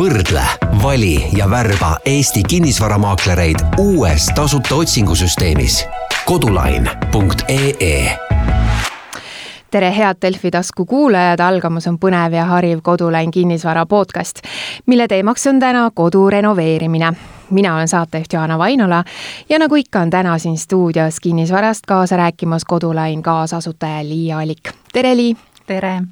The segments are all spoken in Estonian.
võrdle, vali ja värba Eesti kinnisvaramaaklereid uues tasuta otsingusüsteemis kodulain.ee tere, head Delfi tasku kuulajad, algamas on põnev ja hariv Kodulain kinnisvara podcast, mille teemaks on täna kodu renoveerimine. mina olen saatejuht Jaana Vainola ja nagu ikka, on täna siin stuudios kinnisvarast kaasa rääkimas Kodulain kaasasutaja Liia Alik. tere, Lii! tere!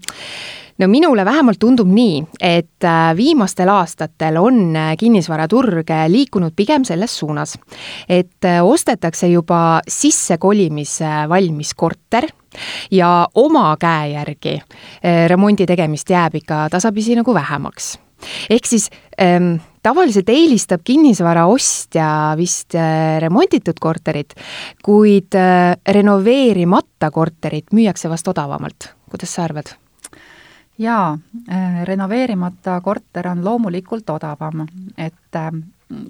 No minule vähemalt tundub nii, et äh, viimastel aastatel on äh, kinnisvaraturg äh, liikunud pigem selles suunas, et ostetakse juba sissekolimise valmis korter ja oma käe järgi remondi tegemist jääb ikka tasapisi nagu vähemaks ehk siis ähm, tavaliselt eelistab kinnisvara ostja vist äh, remonditud korterit, kuid äh, renoveerimata korterit müüakse vast odavamalt. kuidas sa arvad? Jaa äh,, renoveerimata korter on loomulikult odavam, et äh,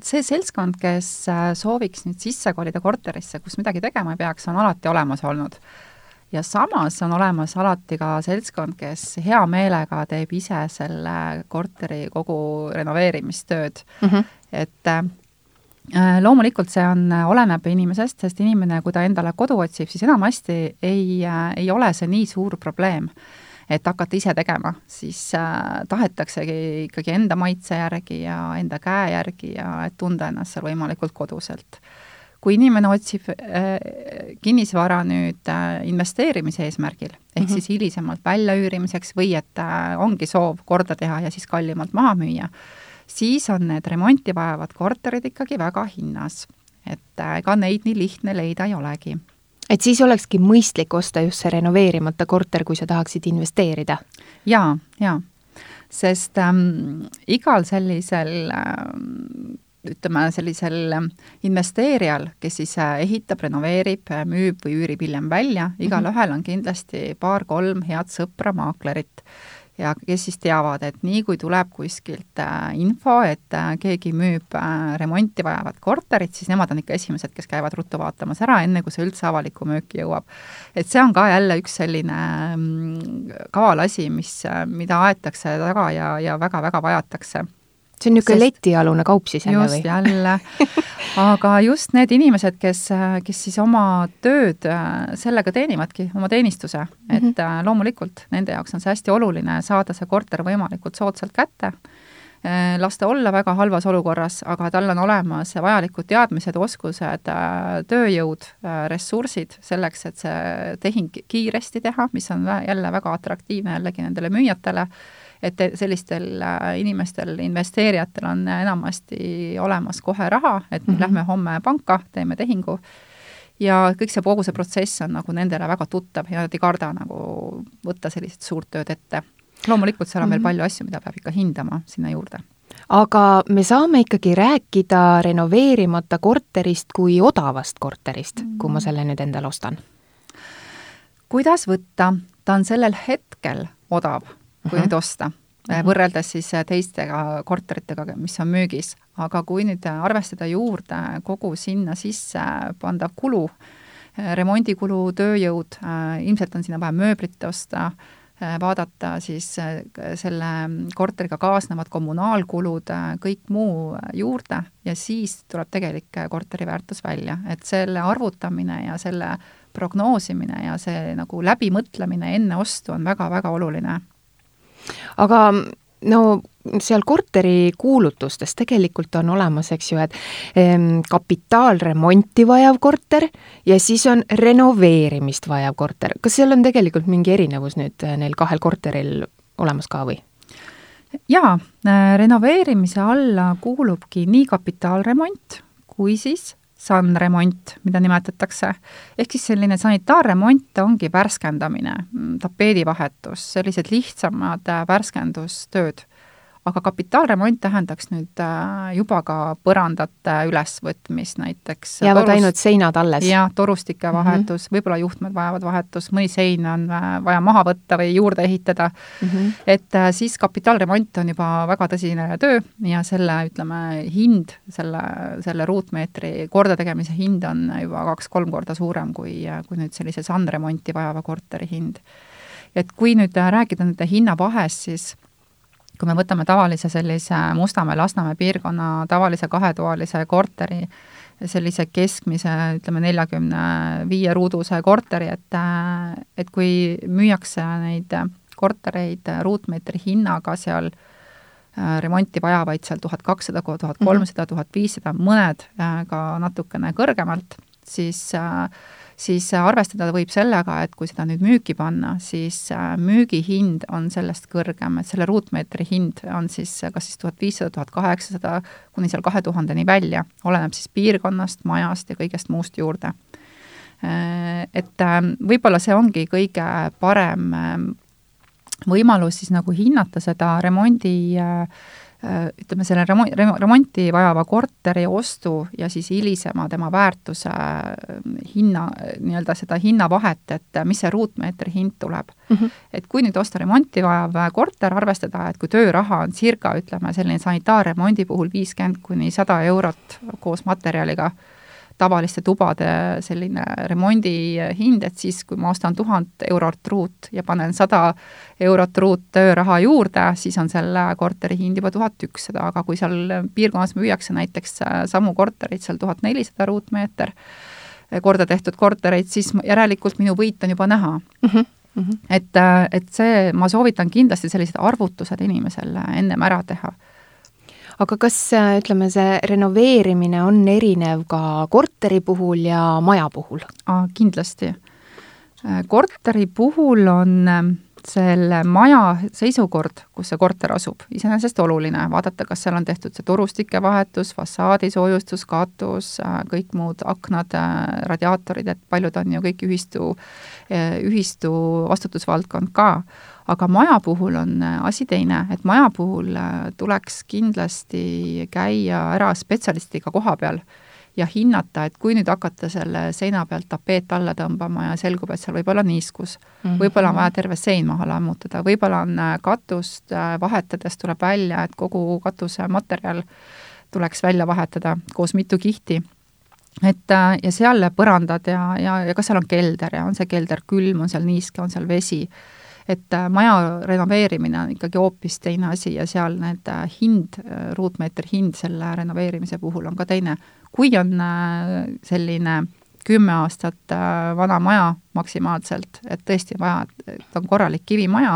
see seltskond, kes äh, sooviks nüüd sisse kolida korterisse, kus midagi tegema ei peaks, on alati olemas olnud. ja samas on olemas alati ka seltskond, kes hea meelega teeb ise selle korteri kogu renoveerimistööd mm, -hmm. et loomulikult see on, oleneb inimesest, sest inimene, kui ta endale kodu otsib, siis enamasti ei, ei ole see nii suur probleem et hakata ise tegema, siis äh, tahetaksegi ikkagi enda maitse järgi ja enda käe järgi ja et tunda ennast seal võimalikult koduselt. kui inimene otsib äh, kinnisvara nüüd äh, investeerimise eesmärgil, ehk mm -hmm. siis hilisemalt väljaüürimiseks või et äh, ongi soov korda teha ja siis kallimalt maha müüa, siis on need remonti vajavad korterid ikkagi väga hinnas. et äh, ega neid nii lihtne leida ei olegi et siis olekski mõistlik osta just see renoveerimata korter, kui sa tahaksid investeerida? jaa, jaa. sest ähm, igal sellisel ähm, ütleme, sellisel investeerijal, kes siis äh, ehitab, renoveerib, müüb või üürib hiljem välja, igalühel -hmm. on kindlasti paar-kolm head sõpra, maaklerit ja kes siis teavad, et nii kui tuleb kuskilt äh, info, et äh, keegi müüb äh, remonti vajavat korterit, siis nemad on ikka esimesed, kes käivad ruttu vaatamas ära, enne kui see üldse avalikku müüki jõuab. et see on ka jälle üks selline mm, kaval asi, mis, mida aetakse taga ja, ja väga-väga vajatakse see on niisugune Sest... letialune kaup siis jälle või? just, jälle. aga just need inimesed, kes, kes siis oma tööd äh, sellega teenivadki, oma teenistuse, et mm -hmm. loomulikult nende jaoks on see hästi oluline, saada see korter võimalikult soodsalt kätte, äh, las ta olla väga halvas olukorras, aga tal on olemas vajalikud teadmised, oskused, tööjõud, ressursid selleks, et see tehing kiiresti teha, mis on jälle väga atraktiivne jällegi nendele müüjatele et sellistel äh, inimestel, investeerijatel on enamasti olemas kohe raha, et mm -hmm. lähme homme panka, teeme tehingu ja kõik see, kogu see protsess on nagu nendele väga tuttav ja nad ei karda nagu võtta sellist suurt tööd ette. loomulikult seal on mm -hmm. veel mhm. palju asju, mida peab ikka hindama sinna juurde aga me saame ikkagi rääkida renoveerimata korterist kui odavast korterist mm, -hmm. kui ma selle nüüd endale ostan. kuidas võtta, ta on sellel hetkel odav, kui uh -huh. nüüd osta uh, -huh. võrreldes siis äh, teistega korteritega, mis on müügis. aga kui nüüd arvestada juurde kogu sinna sisse pandav kulu, äh, remondikulu, tööjõud, äh, ilmselt on sinna vaja mööblit osta, vaadata siis selle korteriga kaasnevad kommunaalkulud, kõik muu juurde ja siis tuleb tegelik korteri väärtus välja, et selle arvutamine ja selle prognoosimine ja see nagu läbimõtlemine enne ostu on väga-väga oluline aga no seal korteri kuulutustes tegelikult on olemas, eks ju, et kapitaalremonti vajav korter ja siis on renoveerimist vajav korter. kas seal on tegelikult mingi erinevus nüüd äh, neil kahel korteril olemas ka või? jaa, äh, renoveerimise alla kuulubki nii kapitaalremont kui siis SAN-remont, mida nimetatakse, ehk siis selline sanitaarremont ongi värskendamine, tapeedivahetus, sellised lihtsamad äh, värskendustööd aga kapitaalremont tähendaks nüüd äh, juba ka põrandate ülesvõtmist näiteks. jäävad torust... ainult seinad alles? jah, torustike mhm. vahetus mm, -hmm. võib-olla juhtmed vajavad vahetust, mõni sein on äh, vaja maha võtta või juurde ehitada mm. -hmm. et äh, siis kapitaalremont on juba väga tõsine töö ja selle, ütleme, hind, selle, selle ruutmeetri kordategemise hind on juba kaks-kolm korda suurem kui, kui nüüd sellise sandremonti vajava korteri hind. et kui nüüd rääkida nende hinnavahest, siis kui me võtame tavalise sellise Mustamäe-Lasnamäe piirkonna tavalise kahetoalise korteri, sellise keskmise, ütleme neljakümne viie ruuduse korteri, et et kui müüakse neid kortereid ruutmeetri hinnaga seal äh, remonti vajavaid seal tuhat kakssada, tuhat kolmsada, tuhat viissada, mõned äh, ka natukene kõrgemalt, siis äh, siis arvestada võib sellega, et kui seda nüüd müüki panna, siis müügihind on sellest kõrgem, et selle ruutmeetri hind on siis kas siis tuhat viissada, tuhat kaheksasada kuni seal kahe tuhandeni välja, oleneb siis piirkonnast, majast ja kõigest muust juurde. Et võib-olla see ongi kõige parem võimalus siis nagu hinnata seda remondi äh, äh, ütleme, selle remo-, remonti vajava korteri ostu ja siis hilisema tema väärtuse äh, hinna, nii-öelda seda hinnavahet, et mis see ruutmeetri hind tuleb mm. -hmm. et kui nüüd osta remonti vajav korter, arvestada, et kui tööraha on circa, ütleme, selline sanitaarremondi puhul viiskümmend kuni sada eurot koos materjaliga, tavaliste tubade selline remondi hind, et siis, kui ma ostan tuhat eurot ruut ja panen sada eurot ruut tööraha juurde, siis on selle korteri hind juba tuhat ükssada, aga kui seal piirkonnas müüakse näiteks samu korterid seal tuhat nelisada ruutmeeter, korda tehtud kortereid, siis järelikult minu võit on juba näha mm. -hmm. Mm -hmm. et, et see, ma soovitan kindlasti sellised arvutused inimesele ennem ära teha aga kas ütleme, see renoveerimine on erinev ka korteri puhul ja maja puhul? kindlasti. korteri puhul on ähm, selle maja seisukord, kus see korter asub, iseenesest oluline, vaadata, kas seal on tehtud see torustike vahetus, fassaadi soojustus, katus, äh, kõik muud aknad, äh, radiaatorid, et paljud on ju kõik ühistu, äh, ühistu vastutusvaldkond ka aga maja puhul on äh, asi teine, et maja puhul äh, tuleks kindlasti käia ära spetsialistiga koha peal ja hinnata, et kui nüüd hakata selle seina pealt tapeet alla tõmbama ja selgub, et seal võib olla niiskus mm, -hmm. võib-olla on vaja terve sein maha lammutada, võib-olla on äh, katust vahetades tuleb välja, et kogu katuse materjal tuleks välja vahetada koos mitu kihti et ja seal põrandad ja, ja, ja kas seal on kelder ja on see kelder külm, on seal niiske, on seal vesi et äh, maja renoveerimine on ikkagi hoopis teine asi ja seal need äh, hind, äh, ruutmeetri hind selle renoveerimise puhul on ka teine. kui on selline kümme aastat vana maja maksimaalselt, et tõesti vaja, et on korralik kivimaja,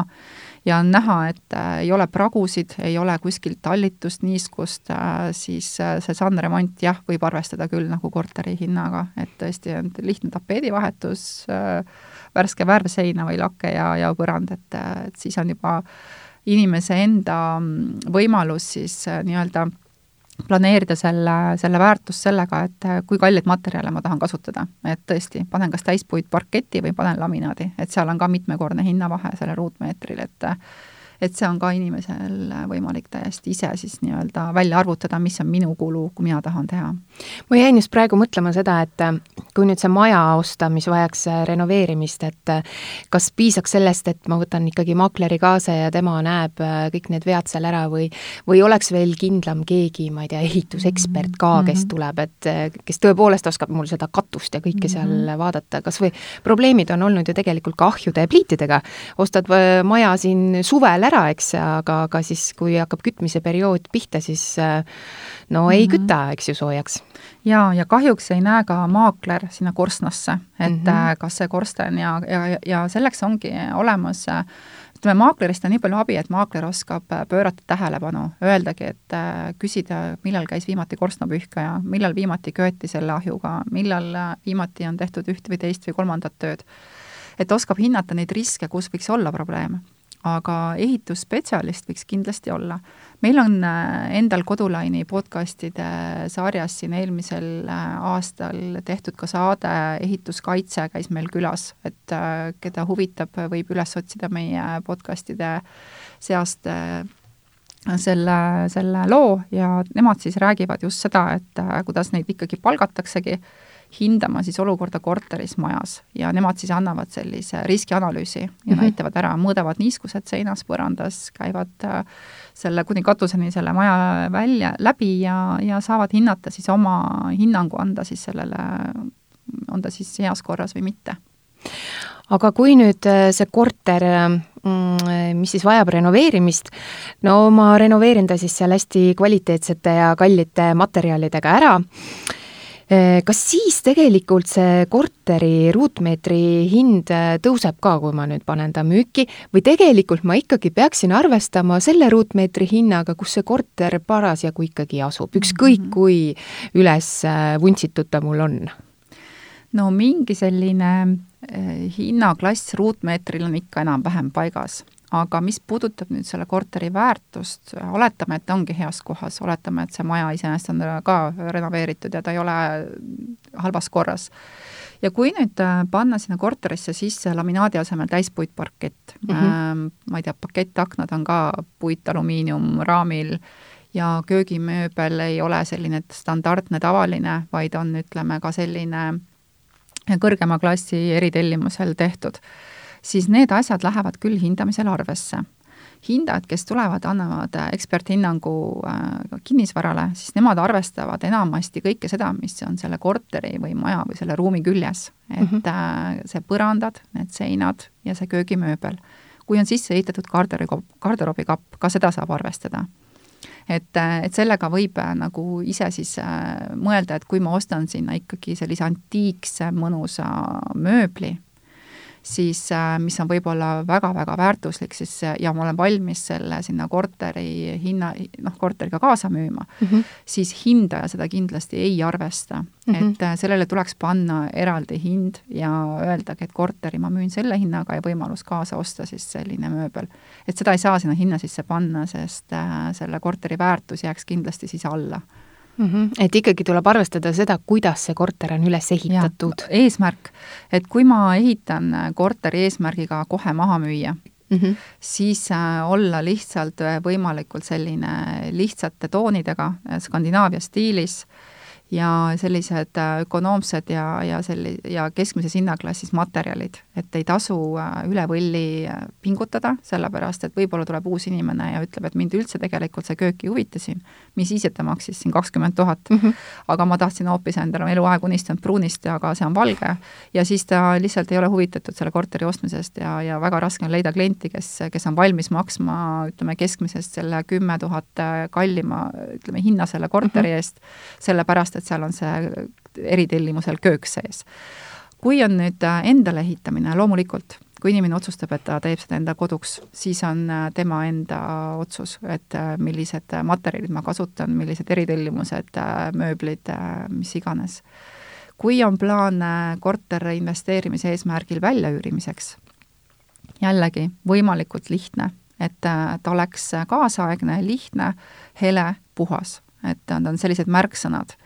ja on näha, et ei ole pragusid, ei ole kuskilt tallitust, niiskust siis see sandremont jah, võib arvestada küll nagu korteri hinnaga, et tõesti on lihtne tapeedivahetus äh,, värske värv seina või lake ja, ja põrand, et, et siis on juba inimese enda mm, võimalus siis äh, nii-öelda planeerida selle, selle väärtust sellega, et äh, kui kalleid materjale ma tahan kasutada. et tõesti, panen kas täispuit parketi või panen laminaadi, et seal on ka mitmekordne hinnavahe sellel ruutmeetril, et et see on ka inimesel võimalik täiesti ise siis nii-öelda välja arvutada, mis on minu kulu, kui mina tahan teha. ma jäin just praegu mõtlema seda, et kui nüüd see maja osta, mis vajaks renoveerimist, et kas piisaks sellest, et ma võtan ikkagi makleri kaasa ja tema näeb kõik need vead seal ära või või oleks veel kindlam keegi, ma ei tea, ehitusekspert ka, kes mhm. tuleb, et kes tõepoolest oskab mul seda katust ja kõike seal -hmm. vaadata, kas või probleemid on olnud ju tegelikult ka ahjude ja pliitidega, ostad maja siin suvel ära, ära, eks, aga, aga siis, kui hakkab kütmise periood pihta, siis no mm -hmm. ei küta, eks ju, soojaks. jaa, ja kahjuks ei näe ka maakler sinna korstnasse, et mm -hmm. kas see korsten ja, ja, ja selleks ongi olemas ütleme, maaklerist on nii palju abi, et maakler oskab pöörata tähelepanu, öeldagi, et küsida, millal käis viimati korstnapühkaja, millal viimati köeti selle ahjuga, millal viimati on tehtud üht või teist või kolmandat tööd. et oskab hinnata neid riske, kus võiks olla probleem aga ehitusspetsialist võiks kindlasti olla. meil on äh, endal Kodulaini podcastide sarjas siin eelmisel äh, aastal tehtud ka saade Ehituskaitse käis meil külas, et äh, keda huvitab, võib üles otsida meie podcastide seast selle, selle loo ja nemad siis räägivad just seda, et kuidas neid ikkagi palgataksegi hindama siis olukorda korteris, majas ja nemad siis annavad sellise riskianalüüsi ja mm -hmm. näitavad ära, mõõdavad niiskused seinas, põrandas, käivad äh, selle kuni katuseni selle maja välja, läbi ja, ja saavad hinnata siis oma hinnangu anda siis sellele, on ta siis heas korras või mitte aga kui nüüd äh, see korter äh, mm, mis siis vajab renoveerimist, no ma renoveerin ta siis seal hästi kvaliteetsete ja kallite materjalidega ära Äh, kas siis tegelikult see korteri ruutmeetri hind äh, tõuseb ka, kui ma nüüd panen ta müüki, või tegelikult ma ikkagi peaksin arvestama selle ruutmeetri hinnaga, kus see korter parasjagu ikkagi asub, ükskõik mhm. kui üles äh, vuntsitud ta mul on? no mingi selline hinnaklass ruutmeetril on ikka enam-vähem paigas aga mis puudutab nüüd selle korteri väärtust, oletame, et ta ongi heas kohas, oletame, et see maja iseenesest on ka renoveeritud ja ta ei ole halvas korras. ja kui nüüd äh, panna sinna korterisse sisse laminaadi asemel täispuitparkett mm, -hmm. ma ei tea, pakettaknad on ka puit, alumiinium raamil ja köögimööbel ei ole selline standardne, tavaline, vaid on, ütleme, ka selline kõrgema klassi eritellimusel tehtud siis need asjad lähevad küll hindamisel arvesse. hindajad, kes tulevad, annavad äh, eksperthinnangu äh, kinnisvarale, siis nemad arvestavad enamasti kõike seda, mis on selle korteri või maja või selle ruumi küljes. et mm -hmm. see põrandad, need seinad ja see köögimööbel. kui on sisse ehitatud garderoobi, garderoobikapp, ka seda saab arvestada et, et sellega võib nagu ise siis mõelda, et kui ma ostan sinna ikkagi sellise antiikse mõnusa mööbli, siis äh, mis on võib-olla väga-väga väärtuslik, siis ja ma olen valmis selle sinna korteri hinna, noh, korteriga kaasa müüma mm, -hmm. siis hindaja seda kindlasti ei arvesta mm. -hmm. et äh, sellele tuleks panna eraldi hind ja öeldagi, et korteri ma müün selle hinnaga ja võimalus kaasa osta siis selline mööbel. et seda ei saa sinna hinna sisse panna, sest äh, selle korteri väärtus jääks kindlasti siis alla mm. -hmm. et ikkagi tuleb arvestada seda, kuidas see korter on üles ehitatud. eesmärk, et kui ma ehitan korteri eesmärgiga kohe maha müüa, Mm -hmm. siis äh, olla lihtsalt äh, võimalikult selline lihtsate toonidega äh, Skandinaavia stiilis ja sellised äh, ökonoomsed ja, ja selli-, ja keskmises hinnaklassis materjalid, et ei tasu äh, üle võlli äh, pingutada, sellepärast et võib-olla tuleb uus inimene ja ütleb, et mind üldse tegelikult see köök ei huvita siin, mis siis, et ta maksis siin kakskümmend tuhat, mhm. aga ma tahtsin hoopis endale eluaeg unistanud pruunist, aga see on valge, ja siis ta lihtsalt ei ole huvitatud selle korteri ostmisest ja, ja väga raske on leida klienti, kes, kes on valmis maksma, ütleme, keskmisest selle kümme tuhat kallima, ütleme, hinna selle korteri mhm. eest, sellepärast et et seal on see eritellimusel köök sees. kui on nüüd äh, endale ehitamine, loomulikult, kui inimene otsustab, et ta teeb seda enda koduks, siis on äh, tema enda otsus, et äh, millised materjalid ma kasutan, millised eritellimused, mööblid, mis iganes. kui on plaan korteri investeerimise eesmärgil väljaüürimiseks, jällegi võimalikult lihtne, et ta oleks kaasaegne, lihtne, hele, puhas, et on, on sellised märksõnad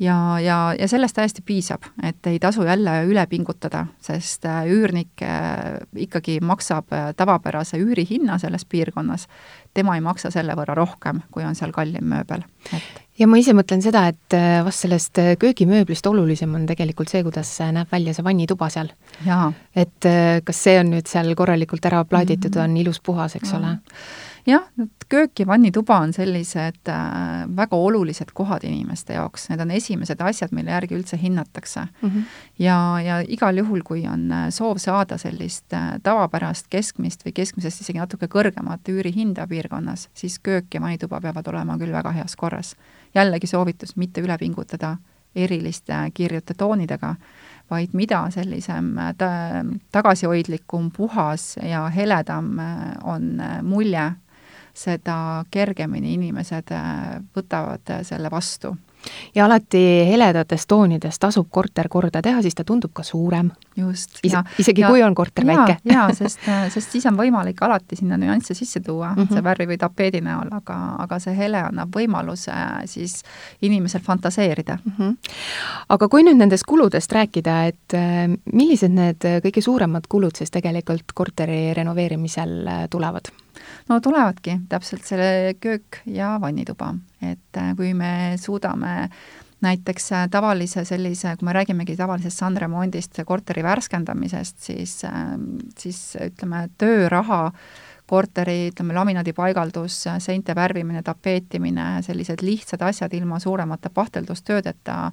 ja, ja, ja sellest täiesti piisab, et ei tasu jälle üle pingutada, sest äh, üürnik äh, ikkagi maksab äh, tavapärase üürihinna selles piirkonnas, tema ei maksa selle võrra rohkem, kui on seal kallim mööbel, et ja ma ise mõtlen seda, et vast sellest köögimööblist olulisem on tegelikult see, kuidas näeb välja see vannituba seal. et kas see on nüüd seal korralikult ära plaaditud mm, -hmm. on ilus puhas, eks ja. ole jah, köök ja vannituba on sellised äh, väga olulised kohad inimeste jaoks, need on esimesed asjad, mille järgi üldse hinnatakse mm. -hmm. ja, ja igal juhul, kui on äh, soov saada sellist äh, tavapärast keskmist või keskmisest isegi natuke kõrgemat üürihinda piirkonnas, siis köök ja vannituba peavad olema küll väga heas korras. jällegi soovitus, mitte üle pingutada eriliste kirjute toonidega, vaid mida sellisem ta-, tagasihoidlikum, puhas ja heledam on mulje seda kergemini inimesed äh, võtavad äh, selle vastu ja alati heledates toonides tasub korter korda teha, siis ta tundub ka suurem. just. Is, isegi ja, kui on korter ja, väike. jaa, sest, äh, sest siis on võimalik alati sinna nüansse sisse tuua mm, -hmm. see värvi või tapeedi näol, aga, aga see hele annab võimaluse siis inimesel fantaseerida mm. -hmm. aga kui nüüd nendest kuludest rääkida, et millised need kõige suuremad kulud siis tegelikult korteri renoveerimisel tulevad? No tulevadki täpselt selle köök ja vannituba, et äh, kui me suudame näiteks äh, tavalise sellise, kui me räägimegi tavalisest sandremondist, korteri värskendamisest, siis, ähm, siis ütleme, tööraha korteri, ütleme, laminaadipaigaldus, seinte värvimine, tapeetimine, sellised lihtsad asjad ilma suuremate pahteldustöödeta,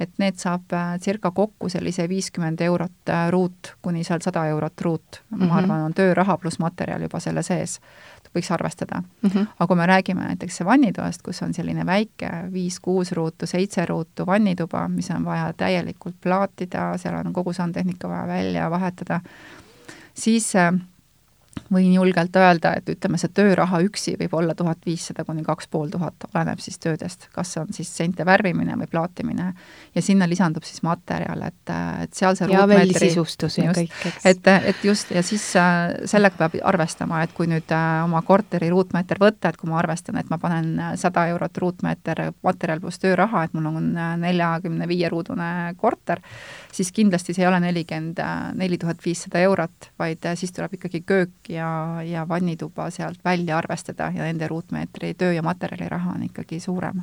et need saab äh, circa kokku sellise viiskümmend eurot äh, ruut kuni seal sada eurot ruut mm, -hmm. ma arvan, on tööraha pluss materjal juba selle sees võiks arvestada mm. -hmm. aga kui me räägime näiteks vannitoast, kus on selline väike viis-kuus ruutu, seitse ruutu vannituba, mis on vaja täielikult plaatida, seal on kogu sandtehnika vaja välja vahetada, siis äh, võin julgelt öelda, et ütleme, see tööraha üksi võib olla tuhat viissada kuni kaks pool tuhat, oleneb siis töödest, kas see on siis seinte värvimine või plaatimine. Ja sinna lisandub siis materjal, et, et seal see ja veel sisustus ja kõik, eks. et, et just, ja siis äh, sellega peab arvestama, et kui nüüd äh, oma korteri ruutmeeter võtta, et kui ma arvestan, et ma panen äh, sada eurot ruutmeeter materjal pluss tööraha, et mul on neljakümne viie ruudune korter, siis kindlasti see ei ole nelikümmend neli tuhat viissada eurot, vaid siis tuleb ikkagi köök ja, ja vannituba sealt välja arvestada ja nende ruutmeetri töö- ja materjaliraha on ikkagi suurem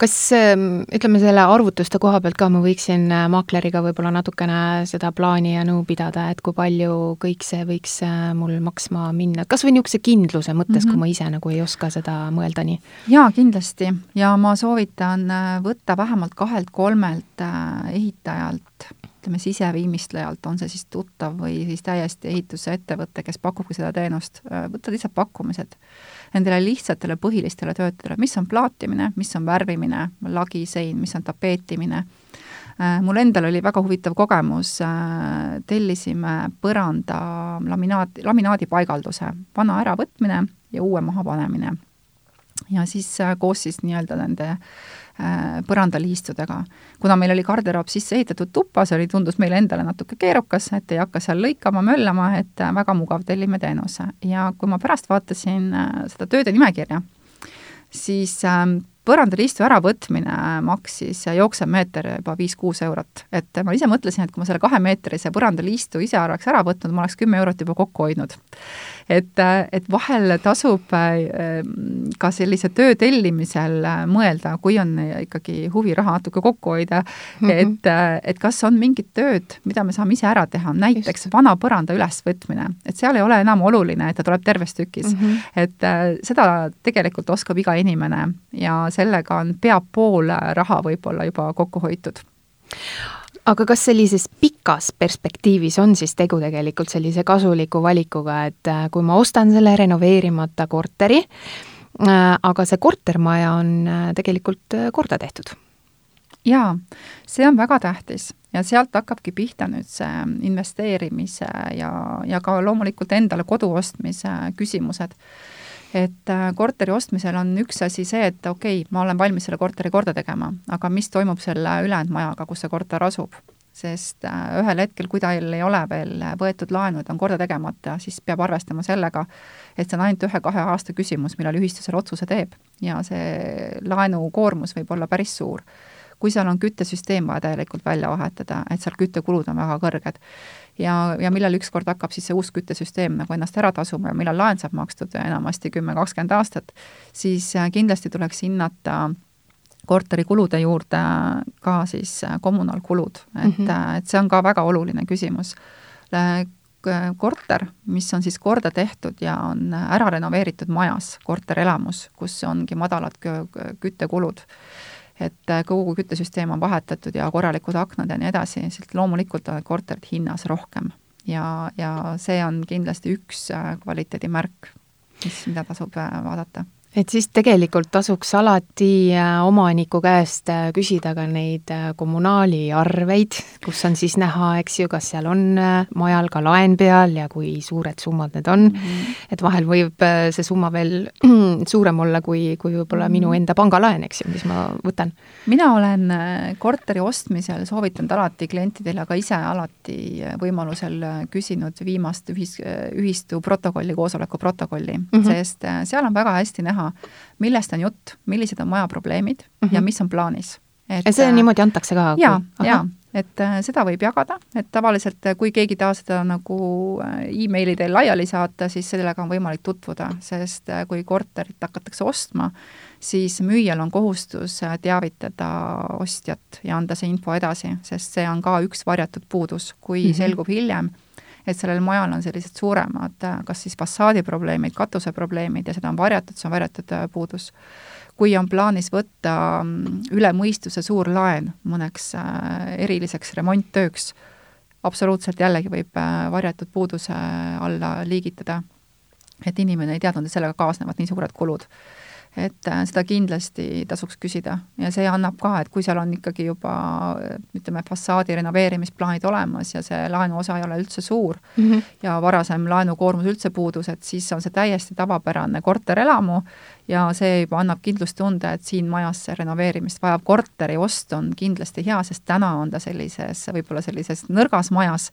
kas ähm, ütleme, selle arvutuste koha pealt ka ma võiksin äh, maakleriga võib-olla natukene seda plaani ja nõu pidada, et kui palju kõik see võiks äh, mul maksma minna, kas või niisuguse kindluse mõttes mm, -hmm. kui ma ise nagu ei oska seda mõelda nii? jaa, kindlasti. ja ma soovitan äh, võtta vähemalt kahelt-kolmelt ehitajalt ütleme, siseviimistlejalt, on see siis tuttav või siis täiesti ehitusettevõte, kes pakubki seda teenust, äh, võtta lihtsalt pakkumised nendele lihtsatele põhilistele töödele, mis on plaatimine, mis on värvimine, lagisein, mis on tapeetimine. Äh, mul endal oli väga huvitav kogemus, äh, tellisime põranda laminaat, laminaadipaigalduse, vana äravõtmine ja uue mahapanemine. ja siis koos siis nii-öelda nende äh, Äh, põrandaliistudega. kuna meil oli garderoob sisse ehitatud tuppa, see oli, tundus meile endale natuke keerukas, et ei hakka seal lõikama, möllama, et äh, väga mugav, tellime teenuse. ja kui ma pärast vaatasin äh, seda tööde nimekirja, siis ähm, põrandaliistu äravõtmine maksis jooksev meeter juba viis-kuus eurot. et ma ise mõtlesin, et kui ma selle kahemeetrise põrandaliistu ise oleks ära võtnud, ma oleks kümme eurot juba kokku hoidnud et, et vahel tasub äh, ka sellise töö tellimisel äh, mõelda, kui on ikkagi huvi raha natuke kokku hoida mm, -hmm. et, äh, et kas on mingid tööd, mida me saame ise ära teha, näiteks Just. vana põranda ülesvõtmine, et seal ei ole enam oluline, et ta tuleb terves tükis mm. -hmm. et seda tegelikult oskab iga inimene ja sellega on pea pool raha võib-olla juba kokku hoitud aga kas sellises pikas perspektiivis on siis tegu tegelikult sellise kasuliku valikuga, et äh, kui ma ostan selle renoveerimata korteri, äh, aga see kortermaja on äh, tegelikult korda tehtud? jaa, see on väga tähtis ja sealt hakkabki pihta nüüd see investeerimise ja, ja ka loomulikult endale kodu ostmise küsimused et äh, korteri ostmisel on üks asi see, et okei okay,, ma olen valmis selle korteri korda tegema, aga mis toimub selle ülejäänud majaga, kus see korter asub? sest äh, ühel hetkel, kui tal ei ole veel võetud laenu, ta on korda tegemata, siis peab arvestama sellega, et see on ainult ühe-kahe aasta küsimus, millal ühistu selle otsuse teeb ja see laenukoormus võib olla päris suur kui seal on küttesüsteem vaja täielikult välja vahetada, et seal küttekulud on väga kõrged, ja, ja millal ükskord hakkab siis see uus küttesüsteem nagu ennast ära tasuma ja millal laen saab makstud enamasti kümme, kakskümmend aastat, siis äh, kindlasti tuleks hinnata korterikulude juurde ka siis äh, kommunaalkulud, et mm, -hmm. et see on ka väga oluline küsimus. Korter, mis on siis korda tehtud ja on ära renoveeritud majas, korterelamus, kus ongi madalad küttekulud et äh, kogu küttesüsteem on vahetatud ja korralikud aknad ja nii edasi, siis loomulikult on korterid hinnas rohkem. ja, ja see on kindlasti üks äh, kvaliteedimärk, mis, mida tasub äh, vaadata et siis tegelikult tasuks alati äh, omaniku käest äh, küsida ka neid äh, kommunaaliarveid, kus on siis näha, eks ju, kas seal on majal ka laen peal ja kui suured summad need on mm. -hmm. et vahel võib see summa veel suurem olla kui, kui võib-olla minu mhm. enda pangalaen, eks ju, mis ma võtan. mina olen korteri ostmisel soovitanud alati klientidele, aga ise alati võimalusel küsinud viimast ühis, ühistu protokolli, koosoleku protokolli mm, -hmm. sest seal on väga hästi näha, näha, millest on jutt, millised on maja probleemid mm -hmm. ja mis on plaanis. et see äh, niimoodi antakse ka? jaa, jaa, et äh, seda võib jagada, et tavaliselt äh, kui keegi tahab seda nagu emaili teel laiali saata, siis sellega on võimalik tutvuda, sest kui korterit hakatakse ostma, siis müüjal on kohustus teavitada ostjat ja anda see info edasi, sest see on ka üks varjatud puudus, kui mm -hmm. selgub hiljem, et sellel majal on sellised suuremad kas siis fassaadiprobleemid, katuseprobleemid ja seda on varjatud, see on varjatud puudus kui on plaanis võtta mm, üle mõistuse suur laen mõneks eriliseks remonttööks, absoluutselt jällegi võib varjatud puuduse alla liigitada. et inimene ei teadnud, et sellega kaasnevad nii suured kulud et äh, seda kindlasti tasuks küsida ja see annab ka, et kui seal on ikkagi juba ütleme, fassaadi renoveerimisplaanid olemas ja see laenuosa ei ole üldse suur mm -hmm. ja varasem laenukoormus üldse puudus, et siis on see täiesti tavapärane korterelamu ja see juba annab kindlustunde, et siin majas see renoveerimist vajav korteri ost on kindlasti hea, sest täna on ta sellises, võib-olla sellises nõrgas majas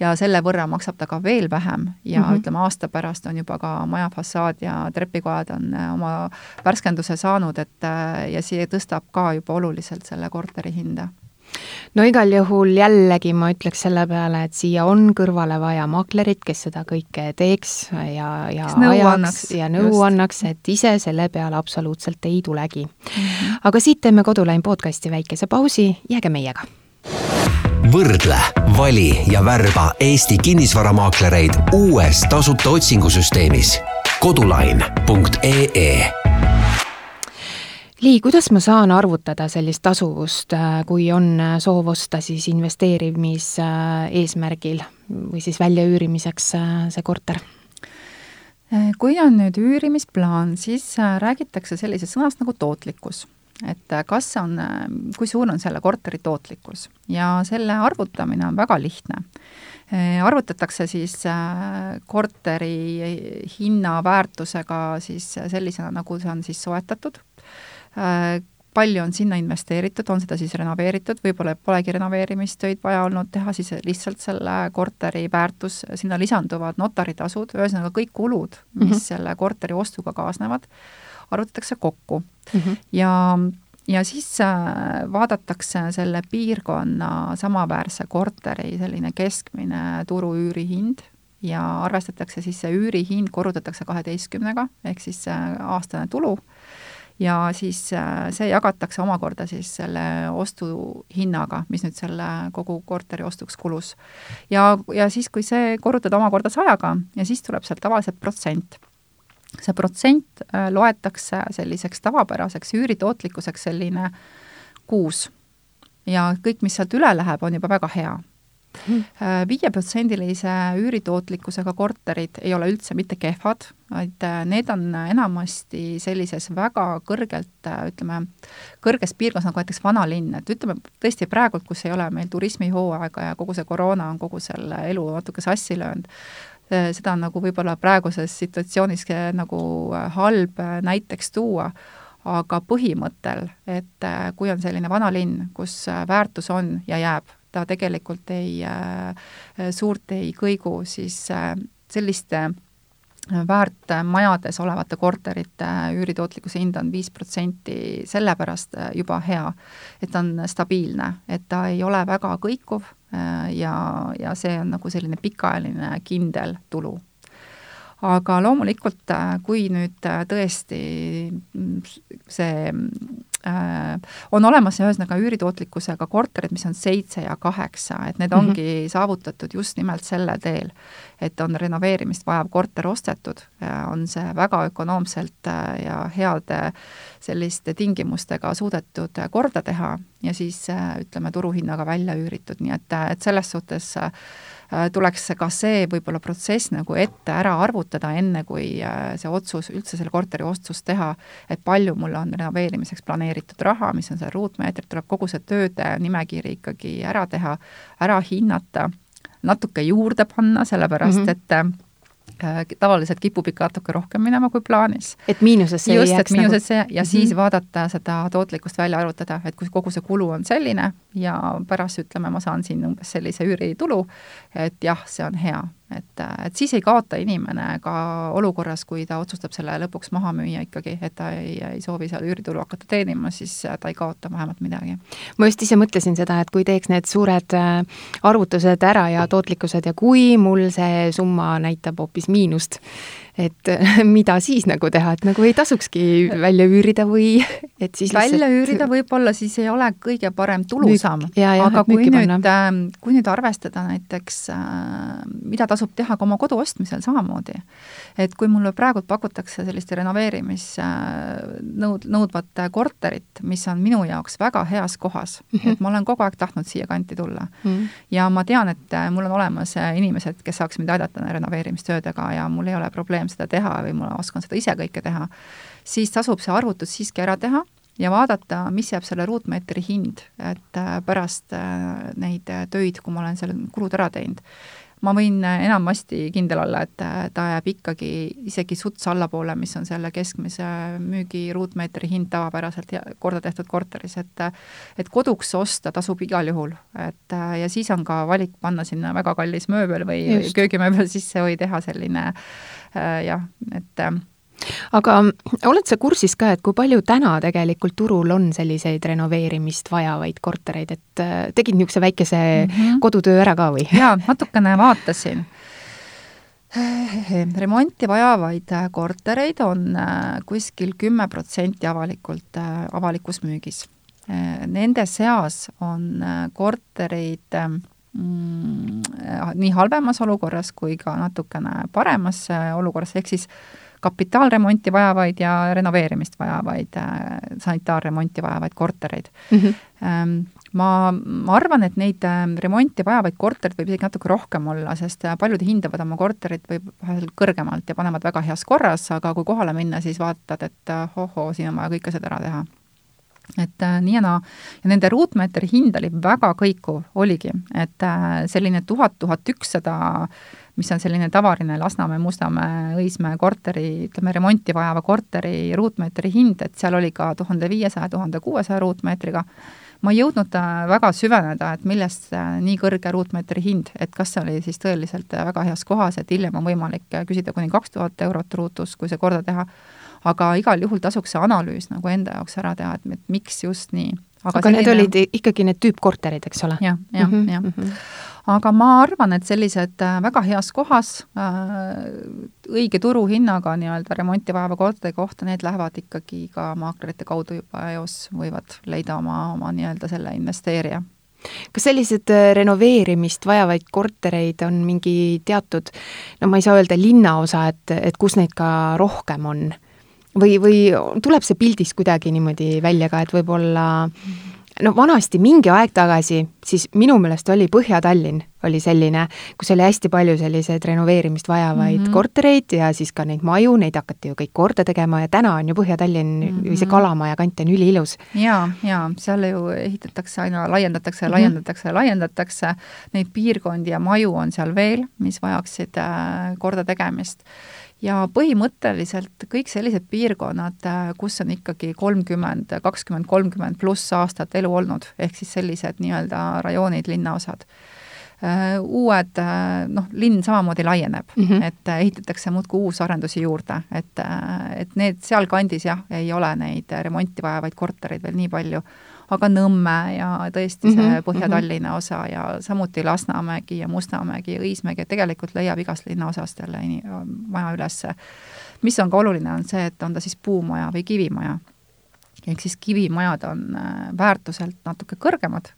ja selle võrra maksab ta ka veel vähem ja mm -hmm. ütleme, aasta pärast on juba ka maja fassaad ja trepikojad on äh, oma värskenduse saanud, et äh, ja see tõstab ka juba oluliselt selle korteri hinda no igal juhul jällegi ma ütleks selle peale, et siia on kõrvale vaja maklerit, kes seda kõike teeks ja, ja ajaks annaks, ja nõu just. annaks, et ise selle peale absoluutselt ei tulegi mm. -hmm. aga siit teeme Kodulain podcasti väikese pausi, jääge meiega võrdle, vali ja värba Eesti kinnisvaramaaklereid uues tasuta otsingusüsteemis kodulain.ee Lii, kuidas ma saan arvutada sellist tasuvust, äh, kui on äh, soov osta siis investeerimiseesmärgil või siis väljaüürimiseks äh, see korter? kui on nüüd üürimisplaan, siis räägitakse sellisest sõnast nagu tootlikkus. et kas on, kui suur on selle korteri tootlikkus ja selle arvutamine on väga lihtne arvutatakse siis korteri hinna väärtusega siis sellisena, nagu see on siis soetatud Äh, palju on sinna investeeritud, on seda siis renoveeritud, võib-olla polegi renoveerimistöid vaja olnud teha, siis lihtsalt selle korteri väärtus, sinna lisanduvad notaritasud, ühesõnaga kõik kulud, mis mm -hmm. selle korteri ostuga kaasnevad, arvutatakse kokku mm. -hmm. ja ja siis äh, vaadatakse selle piirkonna samaväärse korteri selline keskmine turu üürihind ja arvestatakse siis see üürihind, korrutatakse kaheteistkümnega, ehk siis aastane tulu ja siis äh, see jagatakse omakorda siis selle ostuhinnaga, mis nüüd selle kogu korteri ostuks kulus. ja, ja siis, kui see korrutada omakorda sajaga ja siis tuleb sealt tavaliselt protsent see protsent äh, loetakse selliseks tavapäraseks üüritootlikkuseks selline kuus. ja kõik, mis sealt üle läheb, on juba väga hea viieprotsendilise üüritootlikkusega korterid ei ole üldse mitte kehvad, vaid äh, need on enamasti sellises väga kõrgelt, äh, ütleme, kõrges piirkonnas, nagu näiteks vanalinn, et ütleme tõesti praegult, kus ei ole meil turismihooaega ja kogu see koroona on kogu selle elu natuke sassi löönud, äh, seda on nagu võib-olla praeguses situatsioonis nagu halb näiteks tuua, aga põhimõttel, et kui on selline vanalinn, kus väärtus on ja jääb, ta tegelikult ei, suurt ei kõigu, siis selliste äh, väärt majades olevate korterite üüritootlikkuse hind on viis protsenti sellepärast juba hea, et ta on stabiilne, et ta ei ole väga kõikuv ja, ja see on nagu selline pikaajaline kindel tulu aga loomulikult, kui nüüd tõesti mm, see Äh, on olemas ühesõnaga üüritootlikkusega korterid, mis on seitse ja kaheksa, et need ongi mm -hmm. saavutatud just nimelt sellel teel, et on renoveerimist vajav korter ostetud, on see väga ökonoomselt äh, ja heade selliste tingimustega suudetud korda teha ja siis ütleme, turuhinnaga välja üüritud, nii et, et selles suhtes äh, Äh, tuleks ka see võib-olla protsess nagu ette ära arvutada, enne kui äh, see otsus, üldse selle korteri ostus teha, et palju mul on renoveerimiseks planeeritud raha, mis on see ruutmeetrid, tuleb kogu see tööde nimekiri ikkagi ära teha, ära hinnata, natuke juurde panna, sellepärast mm -hmm. et Äh, tavaliselt kipub ikka natuke rohkem minema kui plaanis. et miinusesse just, et miinusesse nagu... ja mm -hmm. siis vaadata seda tootlikkust välja arvutada, et kui kogu see kulu on selline ja pärast ütleme, ma saan siin umbes sellise üüritulu, et jah, see on hea et, et siis ei kaota inimene ka olukorras, kui ta otsustab selle lõpuks maha müüa ikkagi, et ta ei, ei soovi seal üüritulu hakata teenima, siis ta ei kaota vähemalt midagi. ma just ise mõtlesin seda, et kui teeks need suured äh, arvutused ära ja tootlikkused ja kui mul see summa näitab hoopis miinust, et mida siis nagu teha, et nagu ei tasukski välja üürida või et siis välja lihtsalt... üürida võib-olla siis ei ole kõige parem tulusam, aga kui nüüd, ähm, kui nüüd arvestada näiteks, äh, mida tasub teha ka oma kodu ostmisel samamoodi, et kui mulle praegu pakutakse sellist renoveerimisnõud, nõudvat korterit, mis on minu jaoks väga heas kohas mm, -hmm. et ma olen kogu aeg tahtnud siia kanti tulla mm. -hmm. ja ma tean, et äh, mul on olemas äh, inimesed, kes saaks mind aidata renoveerimistöödega ja mul ei ole probleem seda teha või ma oskan seda ise kõike teha, siis tasub see arvutus siiski ära teha ja vaadata, mis jääb selle ruutmeetri hind, et äh, pärast neid töid, kui ma olen seal kulud ära teinud ma võin äh, enamasti kindel olla, et äh, ta jääb ikkagi isegi suts allapoole, mis on selle keskmise müügi ruutmeetri hind tavapäraselt korda tehtud korteris, et et koduks osta tasub igal juhul, et äh, ja siis on ka valik panna sinna väga kallis mööbel või, või köögimööbel sisse või teha selline jah, et aga oled sa kursis ka, et kui palju täna tegelikult turul on selliseid renoveerimist vajavaid kortereid, et äh, tegid niisuguse väikese mm -hmm. kodutöö ära ka või? jaa, natukene vaatasin. remonti vajavaid äh, kortereid on äh, kuskil kümme protsenti avalikult, avalikus müügis. Nende seas on kortereid mm, nii halvemas olukorras kui ka natukene paremas olukorras, ehk siis kapitaalremonti vajavaid ja renoveerimist vajavaid äh,, sanitaarremonti vajavaid kortereid mm. -hmm. ma, ma arvan, et neid äh, remonti vajavaid korterid võib isegi natuke rohkem olla, sest äh, paljud hindavad oma korterit võib vahel kõrgemalt ja panevad väga heas korras, aga kui kohale minna, siis vaatad, et ohoo, siin on vaja kõik asjad ära teha et äh, nii ja naa. ja nende ruutmeetri hind oli väga kõikuv, oligi, et äh, selline tuhat, tuhat ükssada mis on selline tavaline Lasnamäe, Mustamäe, Õismäe korteri, ütleme, remonti vajava korteri ruutmeetri hind, et seal oli ka tuhande viiesaja, tuhande kuuesaja ruutmeetriga. ma ei jõudnud äh, väga süveneda, et millest äh, nii kõrge ruutmeetri hind, et kas see oli siis tõeliselt äh, väga heas kohas, et hiljem on võimalik küsida kuni kaks tuhat eurot ruutus, kui see korda teha, aga igal juhul tasuks see analüüs nagu enda jaoks ära teha, et miks just nii. aga, aga selline... need olid ikkagi need tüüpkorterid, eks ole ja,? jah, jah, mhm, jah mhm aga ma arvan, et sellised äh, väga heas kohas äh, õige turuhinnaga nii-öelda remonti vajava korteri kohta, need lähevad ikkagi ka maaklerite kaudu juba eos, võivad leida oma, oma nii-öelda selle investeerija kas sellised äh, renoveerimist vajavaid kortereid on mingi teatud, no ma ei saa öelda linnaosa, et, et kus neid ka rohkem on? või, või tuleb see pildis kuidagi niimoodi välja ka, et võib-olla mm -hmm no vanasti mingi aeg tagasi, siis minu meelest oli Põhja-Tallinn oli selline, kus oli hästi palju selliseid renoveerimist vajavaid mm -hmm. kortereid ja siis ka neid maju, neid hakati ju kõik korda tegema ja täna on ju Põhja-Tallinn mm -hmm. või see Kalamaja kant on üliilus. jaa, jaa, seal ju ehitatakse aina, laiendatakse ja mm -hmm. laiendatakse ja laiendatakse, neid piirkondi ja maju on seal veel, mis vajaksid äh, korda tegemist ja põhimõtteliselt kõik sellised piirkonnad, äh, kus on ikkagi kolmkümmend, kakskümmend, kolmkümmend pluss aastat elu olnud, ehk siis sellised nii-öelda rajoonid, linnaosad äh, uued, äh, noh, linn samamoodi laieneb. Mm, -hmm. et ehitatakse muudkui uusarendusi juurde, et, et need sealkandis jah, ei ole neid remonti vajavaid kortereid veel nii palju, aga Nõmme ja tõesti see mm -hmm, Põhja-Tallinna osa ja samuti Lasnamägi ja Mustamägi, Õismägi, et tegelikult leiab igast linnaosast jälle maja ülesse. mis on ka oluline, on see, et on ta siis puumaja või kivimaja. ehk siis kivimajad on äh, väärtuselt natuke kõrgemad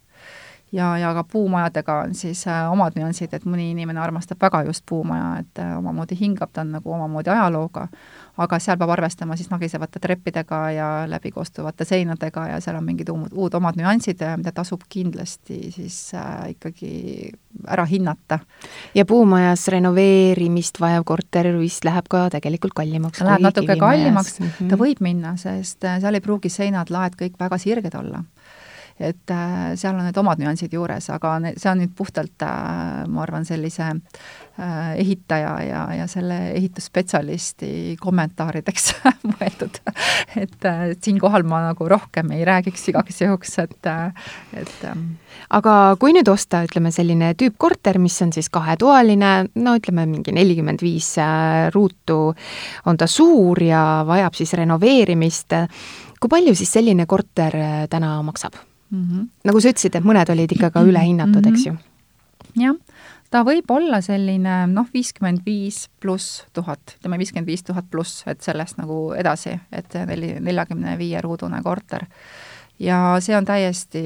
ja, ja ka puumajadega on siis äh, omad nüansid, et mõni inimene armastab väga just puumaja, et äh, omamoodi hingab, ta on nagu omamoodi ajalooga, aga seal peab arvestama siis nagisevate treppidega ja läbikoostuvate seinadega ja seal on mingid uud, uud omad nüansid, mida tasub kindlasti siis äh, ikkagi ära hinnata. ja puumajas renoveerimist vajav korter vist läheb ka tegelikult kallimaks? Läheb natuke kallimaks mm, -hmm. ta võib minna, sest äh, seal ei pruugi seinad, laed kõik väga sirged olla et äh, seal on need omad nüansid juures, aga see on nüüd puhtalt äh,, ma arvan, sellise äh, ehitaja ja, ja selle ehitusspetsialisti kommentaarideks mõeldud. et siinkohal ma nagu rohkem ei räägiks igaks juhuks, et, et ähm. aga kui nüüd osta, ütleme, selline tüüpkorter, mis on siis kahetoaline, no ütleme, mingi nelikümmend viis ruutu, on ta suur ja vajab siis renoveerimist, kui palju siis selline korter täna maksab? Mm. -hmm. nagu sa ütlesid, et mõned olid ikka ka ülehinnatud mm, -hmm. eks ju? jah, ta võib olla selline noh, viiskümmend viis pluss tuhat, ütleme viiskümmend viis tuhat pluss, et sellest nagu edasi, et neli, neljakümne viie ruudune korter ja see on täiesti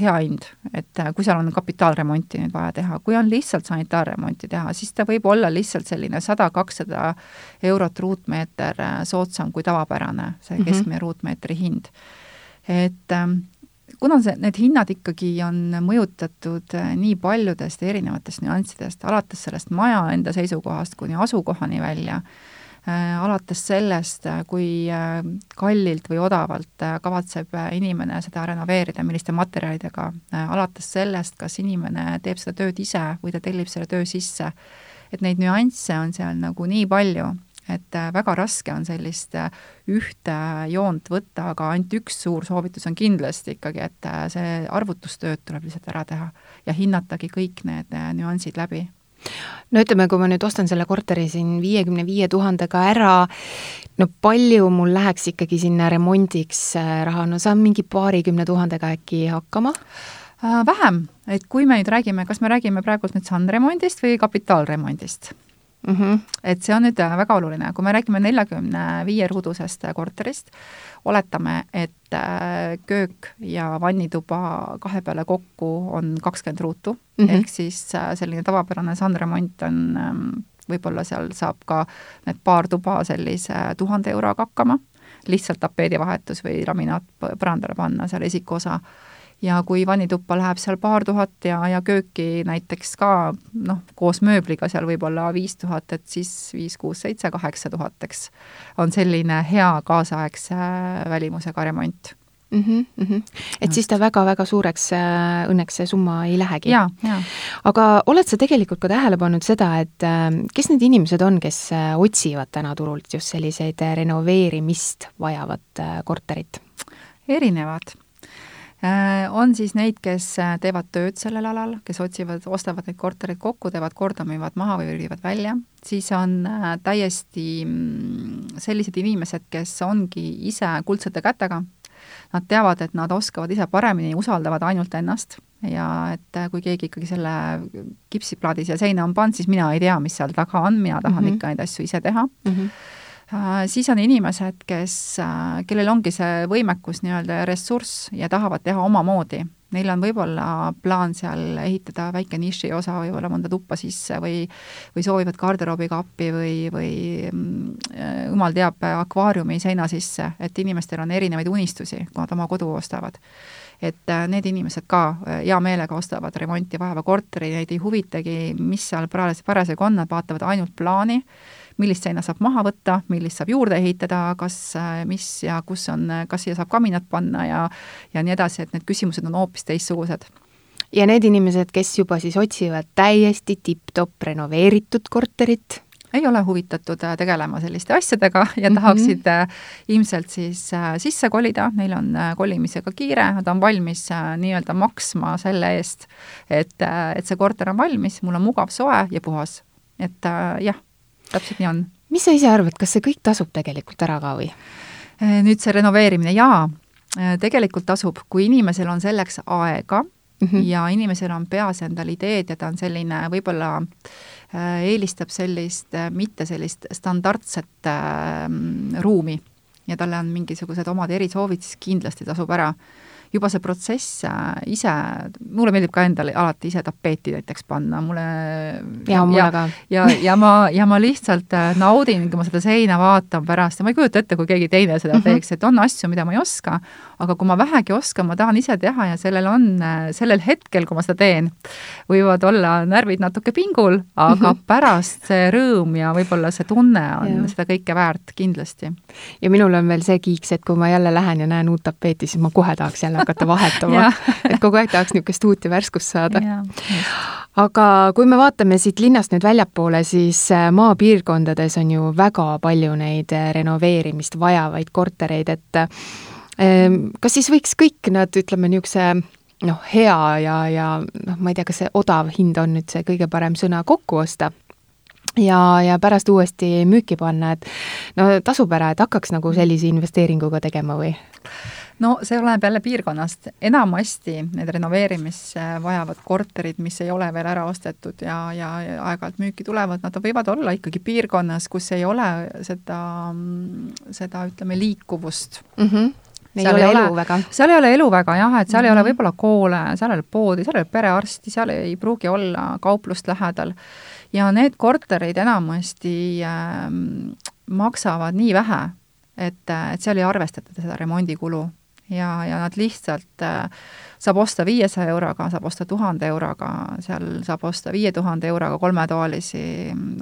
hea hind, et kui seal on kapitaalremonti nüüd vaja teha, kui on lihtsalt sanitaarremonti teha, siis ta võib olla lihtsalt selline sada, kakssada eurot ruutmeeter soodsam kui tavapärane, see mhm. keskmine mm -hmm. ruutmeetri hind. et ähm, kuna see, need hinnad ikkagi on mõjutatud äh, nii paljudest erinevatest nüanssidest, alates sellest maja enda seisukohast kuni asukohani välja, Äh, alates sellest, äh, kui kallilt või odavalt kavatseb inimene seda renoveerida, milliste materjalidega, alates sellest, kas inimene teeb seda tööd ise või ta tellib selle töö sisse, et neid nüansse on seal nagu nii palju, et väga raske on sellist ühte joont võtta, aga ainult üks suur soovitus on kindlasti ikkagi, et see arvutustööd tuleb lihtsalt ära teha ja hinnatagi kõik need nüansid läbi. No ütleme, kui ma nüüd ostan selle korteri siin viiekümne viie tuhandega ära, no palju mul läheks ikkagi sinna remondiks äh, raha, no saan mingi paarikümne tuhandega äkki hakkama? Äh, vähem, et kui me nüüd räägime, kas me räägime praegult nüüd sandremondist või kapitaalremondist mm. -hmm. et see on nüüd äh, väga oluline, kui me räägime neljakümne viie ruudusest korterist, oletame, et äh, köök ja vannituba kahe peale kokku on kakskümmend ruutu mm, -hmm. ehk siis äh, selline tavapärane sandremont on ähm, võib-olla seal saab ka need paar tuba sellise tuhande euroga hakkama, lihtsalt tapeedivahetus või laminaat põrandale panna seal esikosa ja kui vannituppa läheb seal paar tuhat ja, ja kööki näiteks ka noh, koos mööbliga seal võib-olla viis tuhat, et siis viis, kuus, seitse, kaheksa tuhat, eks, on selline hea kaasaegse välimusega remont mm. -hmm, mm -hmm. et siis ta väga-väga suureks äh, õnneks see summa ei lähegi. aga oled sa tegelikult ka tähele pannud seda, et äh, kes need inimesed on, kes äh, otsivad täna turult just selliseid renoveerimist vajavat korterit? erinevad Äh, on siis neid, kes äh, teevad tööd sellel alal, kes otsivad, ostavad neid kortereid kokku, teevad korda, müüvad maha või viivad välja, siis on äh, täiesti mm, sellised inimesed, kes ongi ise kuldsete kätega, nad teavad, et nad oskavad ise paremini, usaldavad ainult ennast. Ja et kui keegi ikkagi selle kipsiplaadi siia seina on pannud, siis mina ei tea, mis seal taga on, mina tahan mm -hmm. ikka neid asju ise teha. Mm. -hmm Äh, siis on inimesed, kes, äh, kellel ongi see võimekus nii-öelda ja ressurss ja tahavad teha omamoodi. Neil on võib-olla plaan seal ehitada väike nišiosa, võib-olla mõnda tuppa sisse või või soovivad garderoobiga appi või, või mm, jumal teab, akvaariumi seina sisse, et inimestel on erinevaid unistusi, kui nad oma kodu ostavad et äh, need inimesed ka hea meelega ostavad remonti vajava korteri, neid ei huvitagi, mis seal parasjagu on, nad vaatavad ainult plaani millist seina saab maha võtta, millist saab juurde ehitada, kas, äh, mis ja kus on, kas siia saab kaminat panna ja ja nii edasi, et need küsimused on hoopis teistsugused ja need inimesed, kes juba siis otsivad täiesti tipp-topp renoveeritud korterit, ei ole huvitatud äh, tegelema selliste asjadega ja mhm. tahaksid mm -hmm. ilmselt siis sisse kolida, neil on kolimisega kiire, nad on valmis nii-öelda maksma selle eest, et, et see korter on valmis, mul on mugav, soe ja puhas. et jah, täpselt nii on. mis sa ise arvad, kas see kõik tasub tegelikult ära ka või? Äh, nüüd see renoveerimine, jaa, äh, tegelikult tasub, kui inimesel on selleks aega mm -hmm. ja inimesel on peas endal ideed ja ta on selline võib-olla äh, eelistab sellist, mitte sellist standardset äh, ruumi ja talle on mingisugused omad erisoovid, siis kindlasti tasub ära juba see protsess äh, ise, mulle meeldib ka endale alati ise tapeeti näiteks panna, mulle ja, ja, ka. ja, ja ma, ja ma lihtsalt äh, naudin, kui ma seda seina vaatan pärast ja ma ei kujuta ette, kui keegi teine seda mm -hmm. teeks, et on asju, mida ma ei oska, aga kui ma vähegi oskan, ma tahan ise teha ja sellel on, äh, sellel hetkel, kui ma seda teen, võivad olla närvid natuke pingul, aga mm -hmm. pärast see rõõm ja võib-olla see tunne on ja. seda kõike väärt, kindlasti. ja minul on veel see kiiks, et kui ma jälle lähen ja näen uut tapeeti, siis ma kohe tahaks jälle hakata vahetama et kogu aeg tahaks niisugust uut ja värskust saada. aga kui me vaatame siit linnast nüüd väljapoole, siis äh, maapiirkondades on ju väga palju neid äh, renoveerimist vajavaid kortereid, et ähm, kas siis võiks kõik nad, ütleme, niisuguse noh, hea ja, ja noh, ma ei tea, kas see odav hind on nüüd see kõige parem sõna, kokku osta ja, ja pärast uuesti müüki panna, et no tasub ära, et hakkaks nagu sellise investeeringuga tegema või? No see oleneb jälle piirkonnast, enamasti need renoveerimist vajavad korterid, mis ei ole veel ära ostetud ja, ja, ja aeg-ajalt müüki tulevad, nad võivad olla ikkagi piirkonnas, kus ei ole seda, seda ütleme, liikuvust mm. -hmm ei seal ole ei elu ole, väga. seal ei ole elu väga jah, et seal mm -hmm. ei ole mhm. võib-olla koole, seal ei ole poodi, seal ei ole perearsti, seal ei pruugi olla kauplust lähedal. ja need korterid enamasti äh, maksavad nii vähe, et, et seal ei arvestata seda remondikulu ja, ja nad lihtsalt äh, saab osta viiesaja euroga, saab osta tuhande euroga, seal saab osta viie tuhande euroga kolmetoalisi,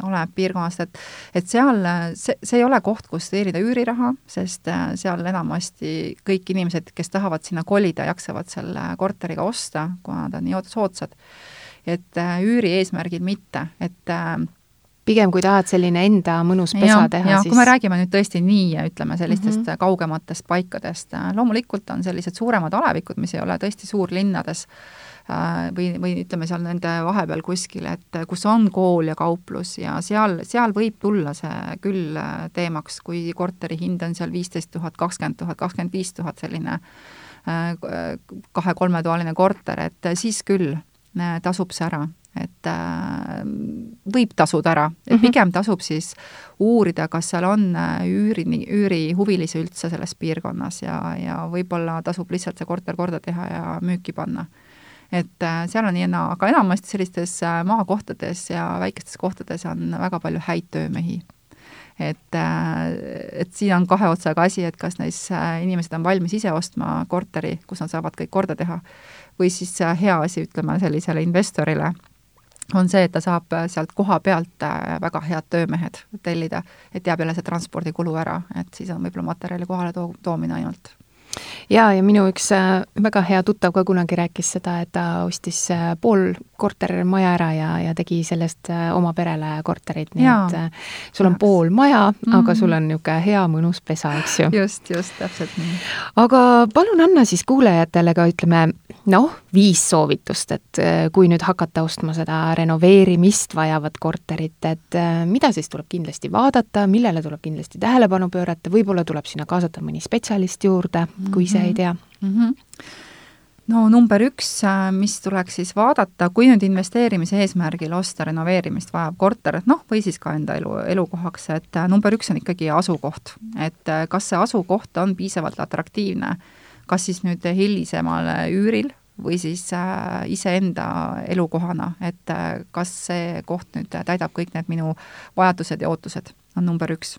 oleneb piirkonnast, et et seal see, see ei ole koht, kus teenida üüriraha, sest äh, seal enamasti kõik inimesed, kes tahavad sinna kolida, jaksavad selle korteriga osta, kuna nad on nii soodsad. et äh, üüri eesmärgil mitte, et äh, pigem kui tahad selline enda mõnus pesa ja, teha, siis kui me räägime nüüd tõesti nii, ütleme sellistest mm -hmm. kaugematest paikadest, loomulikult on sellised suuremad alevikud, mis ei ole tõesti suurlinnades, äh, või, või ütleme seal nende vahepeal kuskil, et kus on kool ja kauplus ja seal, seal võib tulla see küll äh, teemaks, kui korteri hind on seal viisteist tuhat, kakskümmend tuhat, kakskümmend viis tuhat, selline äh, kahe-kolmetoaline korter, et siis küll tasub see ära et äh, võib tasuda ära, et -hmm. pigem tasub siis uurida, kas seal on äh, üüri, üürihuvilisi üldse selles piirkonnas ja, ja võib-olla tasub lihtsalt see korter korda teha ja müüki panna. et äh, seal on nii ja naa, aga enamasti sellistes maakohtades ja väikestes kohtades on väga palju häid töömehi et, et siin on kahe otsaga asi, et kas neis inimesed on valmis ise ostma korteri, kus nad saavad kõik korda teha, või siis hea asi, ütleme sellisele investorile on see, et ta saab sealt koha pealt äh, väga head töömehed tellida, et jääb jälle see transpordikulu ära, et siis on võib-olla materjali kohale too-, toomine ainult jaa, ja minu üks äh, väga hea tuttav ka kunagi rääkis seda, et ta ostis äh, pool kortermaja ära ja, ja tegi sellest äh, oma perele korterit, nii jaa. et sul on pool maja mm, -hmm. aga sul on niisugune hea mõnus pesa, eks ju. just, just, täpselt nii. aga palun anna siis kuulajatele ka ütleme, noh, viis soovitust, et kui nüüd hakata ostma seda renoveerimist vajavat korterit, et mida siis tuleb kindlasti vaadata, millele tuleb kindlasti tähelepanu pöörata, võib-olla tuleb sinna kaasata mõni spetsialist juurde kui ise ei mhm. tea mm? -hmm no number üks, äh, mis tuleks siis vaadata, kui nüüd investeerimise eesmärgil osta renoveerimist vajav korter, noh, või siis ka enda elu, elukohaks, et äh, number üks on ikkagi asukoht. et äh, kas see asukoht on piisavalt atraktiivne, kas siis nüüd hilisemal üüril või siis iseenda elukohana, et kas see koht nüüd täidab kõik need minu vajadused ja ootused, on number üks.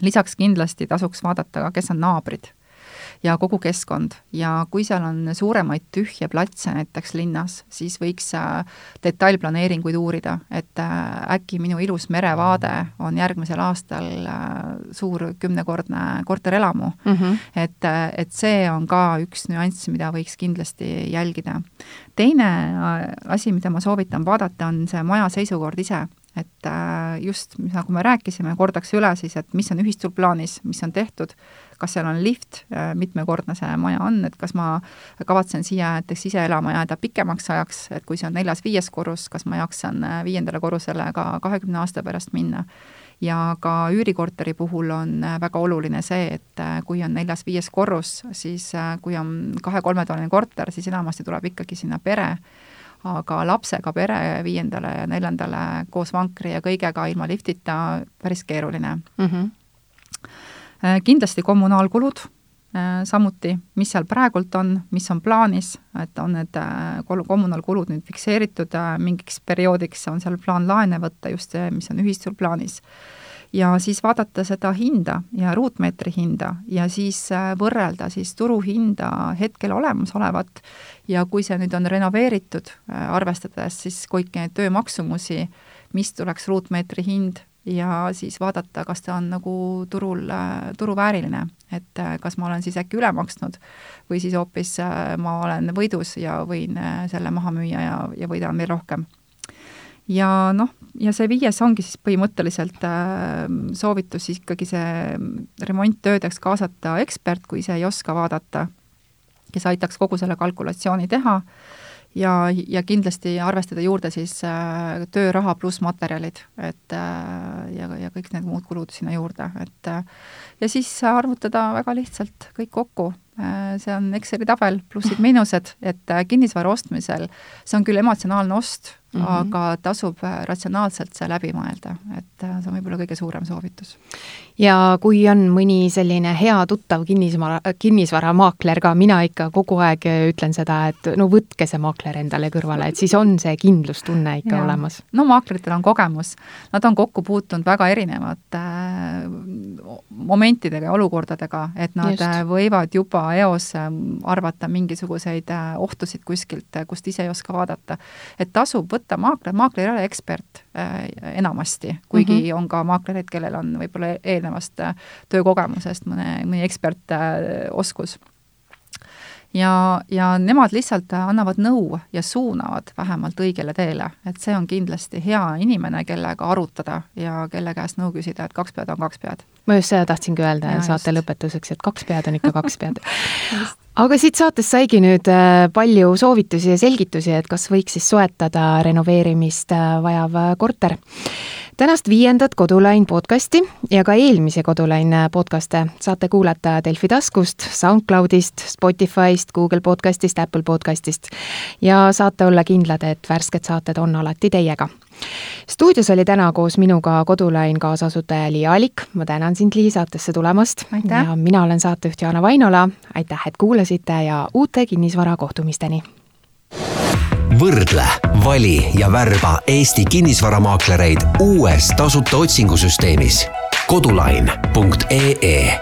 lisaks kindlasti tasuks vaadata ka, kes on naabrid ja kogu keskkond ja kui seal on suuremaid tühje platse näiteks linnas, siis võiks äh, detailplaneeringuid uurida, et äh, äkki minu ilus merevaade on järgmisel aastal äh, suur kümnekordne korterelamu mm. -hmm. et, et see on ka üks nüanss, mida võiks kindlasti jälgida. teine asi, mida ma soovitan vaadata, on see maja seisukord ise et just, nagu me rääkisime, kordaks üle siis, et mis on ühisturplaanis, mis on tehtud kas seal on lift, äh, mitmekordne see maja on, et kas ma kavatsen siia näiteks ise elama jääda pikemaks ajaks, et kui see on neljas-viies korrus, kas ma jaksan äh, viiendale korrusele ka kahekümne aasta pärast minna. Ja ka üürikorteri puhul on äh, väga oluline see, et kui on neljas-viies korrus, siis kui on kahe-kolmetoaline korter, siis enamasti tuleb ikkagi sinna pere, aga lapsega pere viiendale ja neljandale koos vankri ja kõigega ilma liftita päris keeruline mm. -hmm kindlasti kommunaalkulud, äh, samuti, mis seal praegult on, mis on plaanis, et on need äh, kommunaalkulud nüüd fikseeritud mingiks perioodiks, on seal plaan laene võtta, just see, mis on ühistul plaanis. Ja siis vaadata seda hinda ja ruutmeetri hinda ja siis võrrelda siis turuhinda hetkel olemasolevat ja kui see nüüd on renoveeritud, arvestades siis kõiki neid töömaksumusi, mis tuleks ruutmeetri hind ja siis vaadata, kas ta on nagu turul, turuvääriline, et äh, kas ma olen siis äkki üle maksnud või siis hoopis äh, ma olen võidus ja võin äh, selle maha müüa ja, ja võidan veel rohkem. ja noh, ja see viies ongi siis põhimõtteliselt soovitus siis ikkagi see remonttöödeks kaasata ekspert, kui ise ei oska vaadata, kes aitaks kogu selle kalkulatsiooni teha ja, ja kindlasti arvestada juurde siis äh, tööraha pluss materjalid, et äh, ja, ja kõik need muud kulud sinna juurde, et äh, ja siis arvutada väga lihtsalt kõik kokku see on Exceli tabel, plussid-miinused, et kinnisvara ostmisel see on küll emotsionaalne ost mm, -hmm. aga tasub ratsionaalselt see läbi mõelda, et see on võib-olla kõige suurem soovitus ja kui on mõni selline hea tuttav kinnisvara, kinnisvaramaakler ka, mina ikka kogu aeg ütlen seda, et no võtke see maakler endale kõrvale, et siis on see kindlustunne ikka ja. olemas. no maakleritel on kogemus, nad on kokku puutunud väga erinevate äh, momentidega ja olukordadega, et nad Just. Äh, võivad juba eos äh, arvata mingisuguseid ohtusid kuskilt, kust ise ei oska vaadata. et tasub võtta maakler, maakler ei ole ekspert enamasti, kuigi mm -hmm. on ka maaklereid, kellel on võib-olla eel eelnevast äh, töökogemusest mõne, mõni ekspertoskus äh, ja, ja nemad lihtsalt annavad nõu ja suunavad vähemalt õigele teele, et see on kindlasti hea inimene, kellega arutada ja kelle käest nõu küsida, et kaks pead on kaks pead. ma just seda tahtsingi öelda ja saate just. lõpetuseks, et kaks pead on ikka kaks pead aga siit saatest saigi nüüd äh, palju soovitusi ja selgitusi, et kas võiks siis soetada renoveerimist vajav korter tänast viiendat Kodulain podcasti ja ka eelmisi Kodulain podcast'e saate kuulata Delfi taskust, SoundCloudist, Spotify'st, Google podcast'ist, Apple podcast'ist. Ja saate olla kindlad, et värsked saated on alati teiega. Stuudios oli täna koos minuga Kodulain kaasasutaja Liia Alik, ma tänan sind, Lii, saatesse tulemast. ja mina olen saatejuht Jaana Vainola, aitäh, et kuulasite ja uute kinnisvara kohtumisteni võrdle, vali ja värba Eesti kinnisvaramaaklereid uues tasuta otsingusüsteemis. kodulain.ee